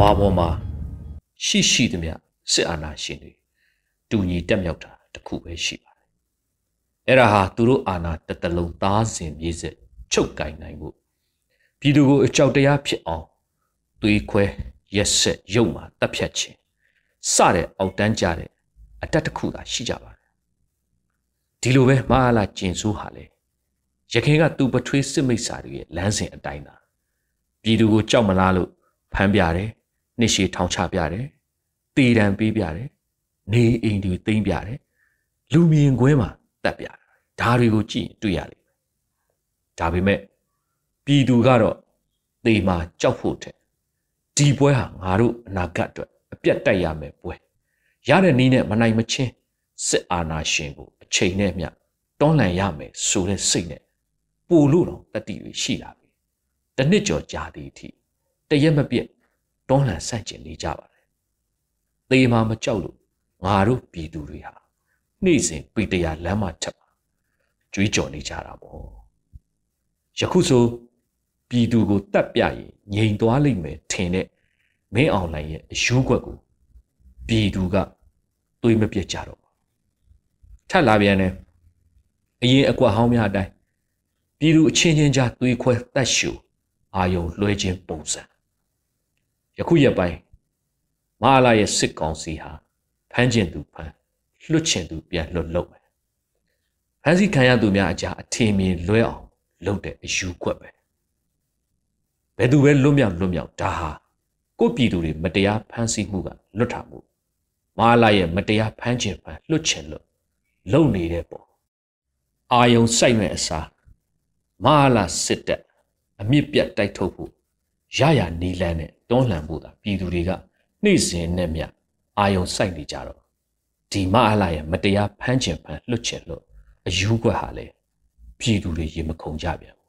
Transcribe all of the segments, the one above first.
ဘာပေါ်မှာရှိရှိသမျှစစ်အာဏာရှင်တွေတူညီတက်မြောက်တာတခုပဲရှိပါတယ်အဲ့ဒါဟာသူတို့အာဏာတတလုံးသားစဉ်မြေစစ်ချုပ်ကင်နိုင်မှုပြည်သူကိုအကြောက်တရားဖြစ်အောင်သွေးခွဲရက်ဆက်ရုပ်မှတပ်ဖြတ်ခြင်းစတဲ့အောက်တန်းကြတဲ့အတက်တစ်ခုသာရှိကြပါတယ်ဒီလိုပဲမဟာလာကျင်ဆိုးဟာလေရခင်ကသူ့ပထွေးစစ်မိတ်စာတွေရဲ့လမ်းစဉ်အတိုင်းသာပြည်သူကိုကြောက်မလားလို့ဖမ်းပြတယ် နှစ်ရှည်ထောင်ချပြတယ်တေတံပေးပြတယ်နေအိမ်တွေသိမ်းပြတယ်လူမြင်ကွင်းမှာတက်ပြတယ်ဒါတွေကိုကြည့်တွေ့ရလိမ့်မယ်ဒါပေမဲ့ပြည်သူကတော့သေမှာကြောက်ဖို့တဲ့ဒီပွဲဟာငါတို့အနာဂတ်အတွက်အပြတ်တိုက်ရမယ်ပွဲရတဲ့နည်းနဲ့မနိုင်မချင်းစစ်အာဏာရှင်ကိုအချိန်နဲ့မျှတွန်းလှန်ရမယ်ဆိုတဲ့စိတ်နဲ့ပို့လို့တော့တတိတွေရှိလာပြီတနစ်ကျော်ကြာသည့်အထိတရက်မပြည့် တွန်းလှန်ဆန့်ကျင်နေကြပါတယ်သေမှာမကြောက်လို့ငါတို့ပြည်သူတွေဟာနေ့စဉ်ပေတရာလမ်းမှာထပ်ကြွေးကြော်နေကြတာပေါ့ယခုဆိုပြည်သူကိုတတ်ပြရင်ငြိမ်သွားလိမ့်မယ်ထင်တဲ့မင်းအောင်လှိုင်ရဲ့အယူွက်ကိုပြည်သူကတွေးမပြတ်ကြတော့ထပ်လာပြန်တယ်အရင်အကွက်ဟောင်းများအတိုင်းပြည်သူအချင်းချင်းကြားတွေးခွဲတတ်ရှူအာယုံလွှဲခြင်းပုံစံ ယခုရက်ပိုင်းမဟာလာရဲ့စစ်ကောင်စီဟာဖမ်းကျင်သူဖမ်းလွတ်ချင်သူပြန်လွတ်လုပ်ဖန်စီခံရသူများအကြားအထင်မြင်လွဲအောင်လုပ်တဲ့အယူခွက်ပဲဘယ်သူပဲလွတ်မြောက်လွတ်မြောက်ဒါဟာကိုပြည်သူတွေမတရားဖမ်းဆီးမှုကလွတ်ထမှုမဟာလာရဲ့မတရားဖမ်းခြင်းဖမ်းလွတ်ချင်လို့လုံနေတဲ့ပေါ့အာယုံစိုက်မဲ့အစားမဟာလာစစ်တပ်အမြင့်ပြတ်တိုက်ထုတ်ဖို့ ရရနီလန်းနဲ့တွန်းလှန်ဖို့သာပြည်သူတွေကနှိမ့်စင်နဲ့မြအာယုံစိုက်နေကြတော့ဒီမဟာလာရဲ့မတရားဖမ်းခြင်းဖမ်းလွတ်ချင်လို့အယူကွက်ဟာလေပြည်သူတွေရေမခုန်ကြပြန်ဘူး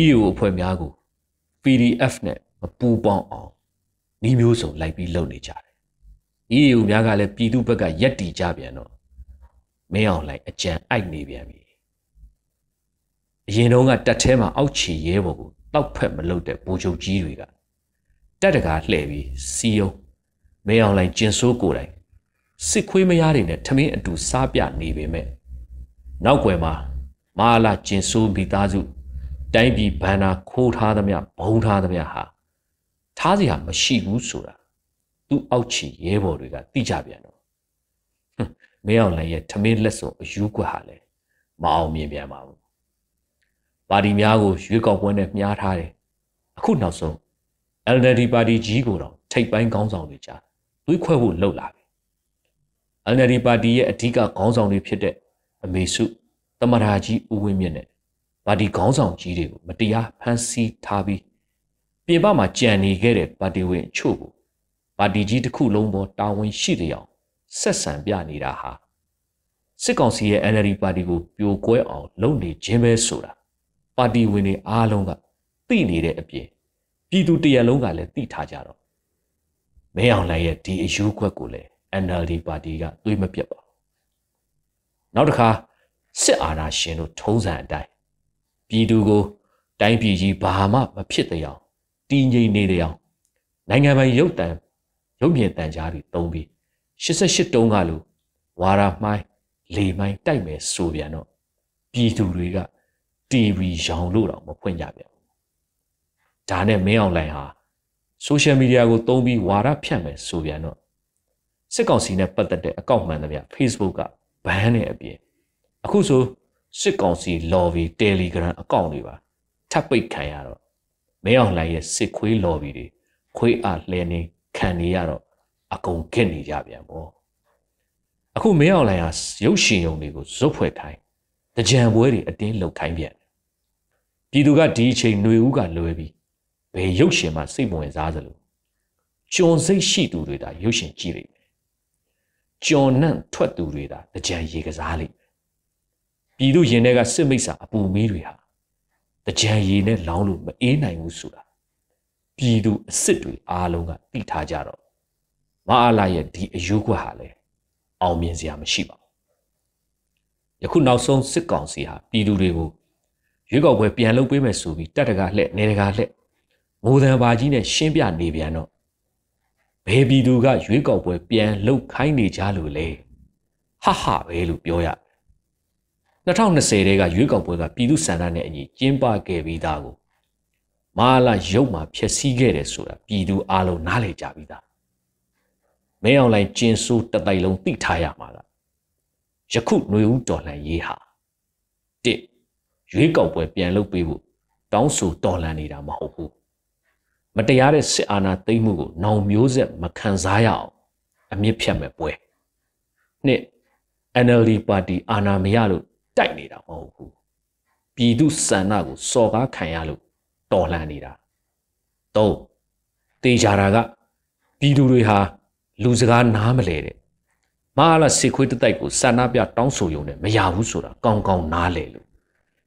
EU အဖွဲ့များကို PDF နဲ့မပူပေါင်းအောင်ဤမျိုးစုံလိုက်ပြီးလုပ်နေကြတယ် EU များကလည်းပြည်သူဘက်ကရက်တီကြပြန်တော့မင်းအောင်လိုက်အကြံအိုက်နေပြန်ပြီအရင်တုန်းကတက်ထဲမှာအောက်ချီရဲဘော်ကို တောက်ဖက်မလုပ်တဲ့ဘူချုပ်ကြီးတွေကတက်တကာလှည့်ပြီးစီယုံမင်းအောင်လိုက်ကျင်ဆိုးကိုယ်တိုင်စစ်ခွေးမရတွေနဲ့ထမင်းအတူစားပြနေပေမဲ့နောက်ွယ်မှာမာလာကျင်ဆိုးမိသားစုတိုင်းပြည်ဘန္နာခိုးထားသမျှဘုံထားသမျှဟာထားစရာမရှိဘူးဆိုတာသူ့အောက်ချီရဲဘော်တွေကသိကြပြန်တော့မင်းအောင်လည်းရဲ့ထမင်းလက်စုံအယူကွက်ဟာလည်းမအောင်မြင်ပြန်ပါဘူး ပါတီများကိုရွေးကောက်ပွဲနဲ့မြားထားတယ်အခုနောက်ဆုံး LND ပါတီကြီးကိုတော့ထိပ်ပိုင်းခေါင်းဆောင်တွေကြားသွေးခွဲဖို့လှုပ်လာပြီ LND ပါတီရဲ့အဓိကခေါင်းဆောင်တွေဖြစ်တဲ့အမေစုတမရာကြီးဦးဝင်းမြင့်နဲ့ပါတီခေါင်းဆောင်ကြီးတွေကိုမတရားဖမ်းဆီးထားပြီးပြင်ပမှာကြံနေခဲ့တဲ့ပါတီဝင်အချို့ကိုပါတီကြီးတစ်ခုလုံးပေါ်တာဝန်ရှိတဲ့အောင်ဆက်ဆံပြနေတာဟာစစ်ကောင်စီရဲ့ NLD ပါတီကိုပြိုကွဲအောင်လုပ်နေခြင်းပဲဆိုတာ ပါတီဝင်တွေအားလုံးကသိနေတဲ့အပြင်ပြည်သူတရလုံးကလည်းသိထားကြတော့မင်းအောင်လှိုင်ရဲ့ဒီအယူခွက်ကိုလည်း NLD ပါတီကတွေးမပြတ်ပါနောက်တစ်ခါစစ်အာဏာရှင်တို့ထုံးစံအတိုင်းပြည်သူကိုတိုင်းပြည်ကြီးဘာမှမဖြစ်တဲ့အောင်တည်ငြိမ်နေတဲ့အောင်နိုင်ငံပိုင်ရုပ်တံရုပ်မြင်တန်ကြားတွေတုံးပြီး88တုံးကလိုဝါရမိုင်းလေမိုင်းတိုက်မယ်ဆိုပြန်တော့ပြည်သူတွေက TV ရောင်လို့တော့မဖွင့်ကြပြန်ဘူးဒါနဲ့မင်းအောင်လိုင်ဟာဆိုရှယ်မီဒီယာကိုတုံးပြီးဝါရဖြန့်မယ်ဆိုပြန်တော့စစ်ကောင်စီနဲ့ပတ်သက်တဲ့အကောင့်မှန်သမျှ Facebook ကဘန်းနဲ့အပြင်အခုဆိုစစ်ကောင်စီ lobby Telegram အကောင့်တွေပါထပ်ပိတ်ခံရတော့မင်းအောင်လှိုင်ရဲ့စစ်ခွေး lobby တွေခွေးအားလှဲနေခံနေရတော့အကုန်ခက်နေကြပြန်ပေါ့အခုမင်းအောင်လှိုင်ဟာရုပ်ရှင်ရုံတွေကိုဇွတ်ဖွဲ့ခိုင်းတကြံပွဲတွေအတင်းလှုပ်ခိုင်းပြန် ပြည်သူကဒီအချိန်ຫນွေဦးကလွယ်ပြီးဘယ်ရုပ်ရှင်မှစိတ်ဝင်စားသလိုကျွန်စိတ်ရှိသူတွေဒါရုပ်ရှင်ကြည့်လိမ့်မယ်ကျွန်နှံ့ထွက်သူတွေဒါတကြံရေကစားလိမ့်မယ်ပြည်သူရင်ထဲကစစ်မိတ်ဆာအပူမီးတွေဟာတကြံရည်နဲ့လောင်းလို့မအေးနိုင်ဘူးဆိုတာပြည်သူအစ်စ်တွေအားလုံးကသိထားကြတော့မအားလာရဲ့ဒီအယူခွက်ဟာလည်းအောင်မြင်စရာမရှိပါဘူးယခုနောက်ဆုံးစစ်ကောင်စီဟာပြည်သူတွေကို ရွေးကောက်ပွဲပြန်လုပ်ပေးမယ်ဆိုပြီးတက်တကားလှက်နေတကားလှက်ငိုတံပါကြီးနဲ့ရှင်းပြနေပြန်တော့ဘယ်ပြည်သူကရွေးကောက်ပွဲပြန်လှုပ်ခိုင်းနေကြလို့လဲဟဟပဲလို့ပြောရ2020တဲကရွေးကောက်ပွဲကပြည်သူစံတနဲ့အညီကျင်းပခဲ့ပြီးသားကိုမာလာရုပ်မှာဖျက်ဆီးခဲ့တယ်ဆိုတာပြည်သူအလုံးနားလည်ကြပြီးသားမင်းအောင်လိုင်းကျင်းဆိုးတတိုက်လုံးသိထားရမှာကယခုຫນွေဦးတော်လှန်ရေးဟာတစ် ရွေးကောက်ပွဲပြန်လုပ်ပေးဖို့တောင်းဆိုတော်လှန်နေတာမဟုတ်ဘူးမတရားတဲ့စစ်အာဏာသိမ်းမှုကိုနောင်မျိုးဆက်မခံစားရအောင်အမြင့်ဖြတ်မဲ့ပွဲနှစ် NLD ပါတီအာဏာမရလို့တိုက်နေတာမဟုတ်ဘူးပြည်သူစန္ဒကိုစော်ကားခံရလို့တော်လှန်နေတာသုံးတေချာတာကပြည်သူတွေဟာလူစကားနားမလဲတဲ့မဟာလာစေခွေးတတိုက်ကိုစန္ဒပြတောင်းဆိုရုံနဲ့မရဘူးဆိုတာကောင်းကောင်းနားလဲလို့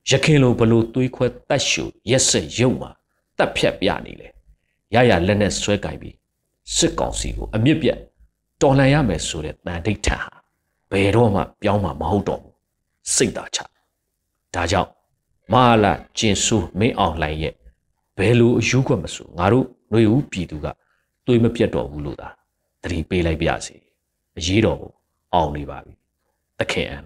ရခင်လိုဘလို့သွေးခွဲတတ်ရှူရက်စက်ရုံမှာတက်ဖြတ်ပြနေလေရရလက်နဲ့ဆွဲကင်ပြီးစစ်ကောင်စီကိုအမြင့်ပြတ်တော်လှန်ရမယ်ဆိုတဲ့တန်ဋိဌာန်ဟာဘယ်တော့မှပြောင်းမှာမဟုတ်တော့ဘူးစိတ်သာချဒါကြောင့်မဟာလာကျင်ဆူမင်းအောင်လှိုင်ရဲ့ဘယ်လိုအယူခွက်မဆိုငါတို့ຫນွေဦးပြည်သူကတွေးမပြတ်တော့ဘူးလို့သာသတိပေးလိုက်ပြစီအရေးတော်ကိုအောင်နေပါပြီတခင်အန်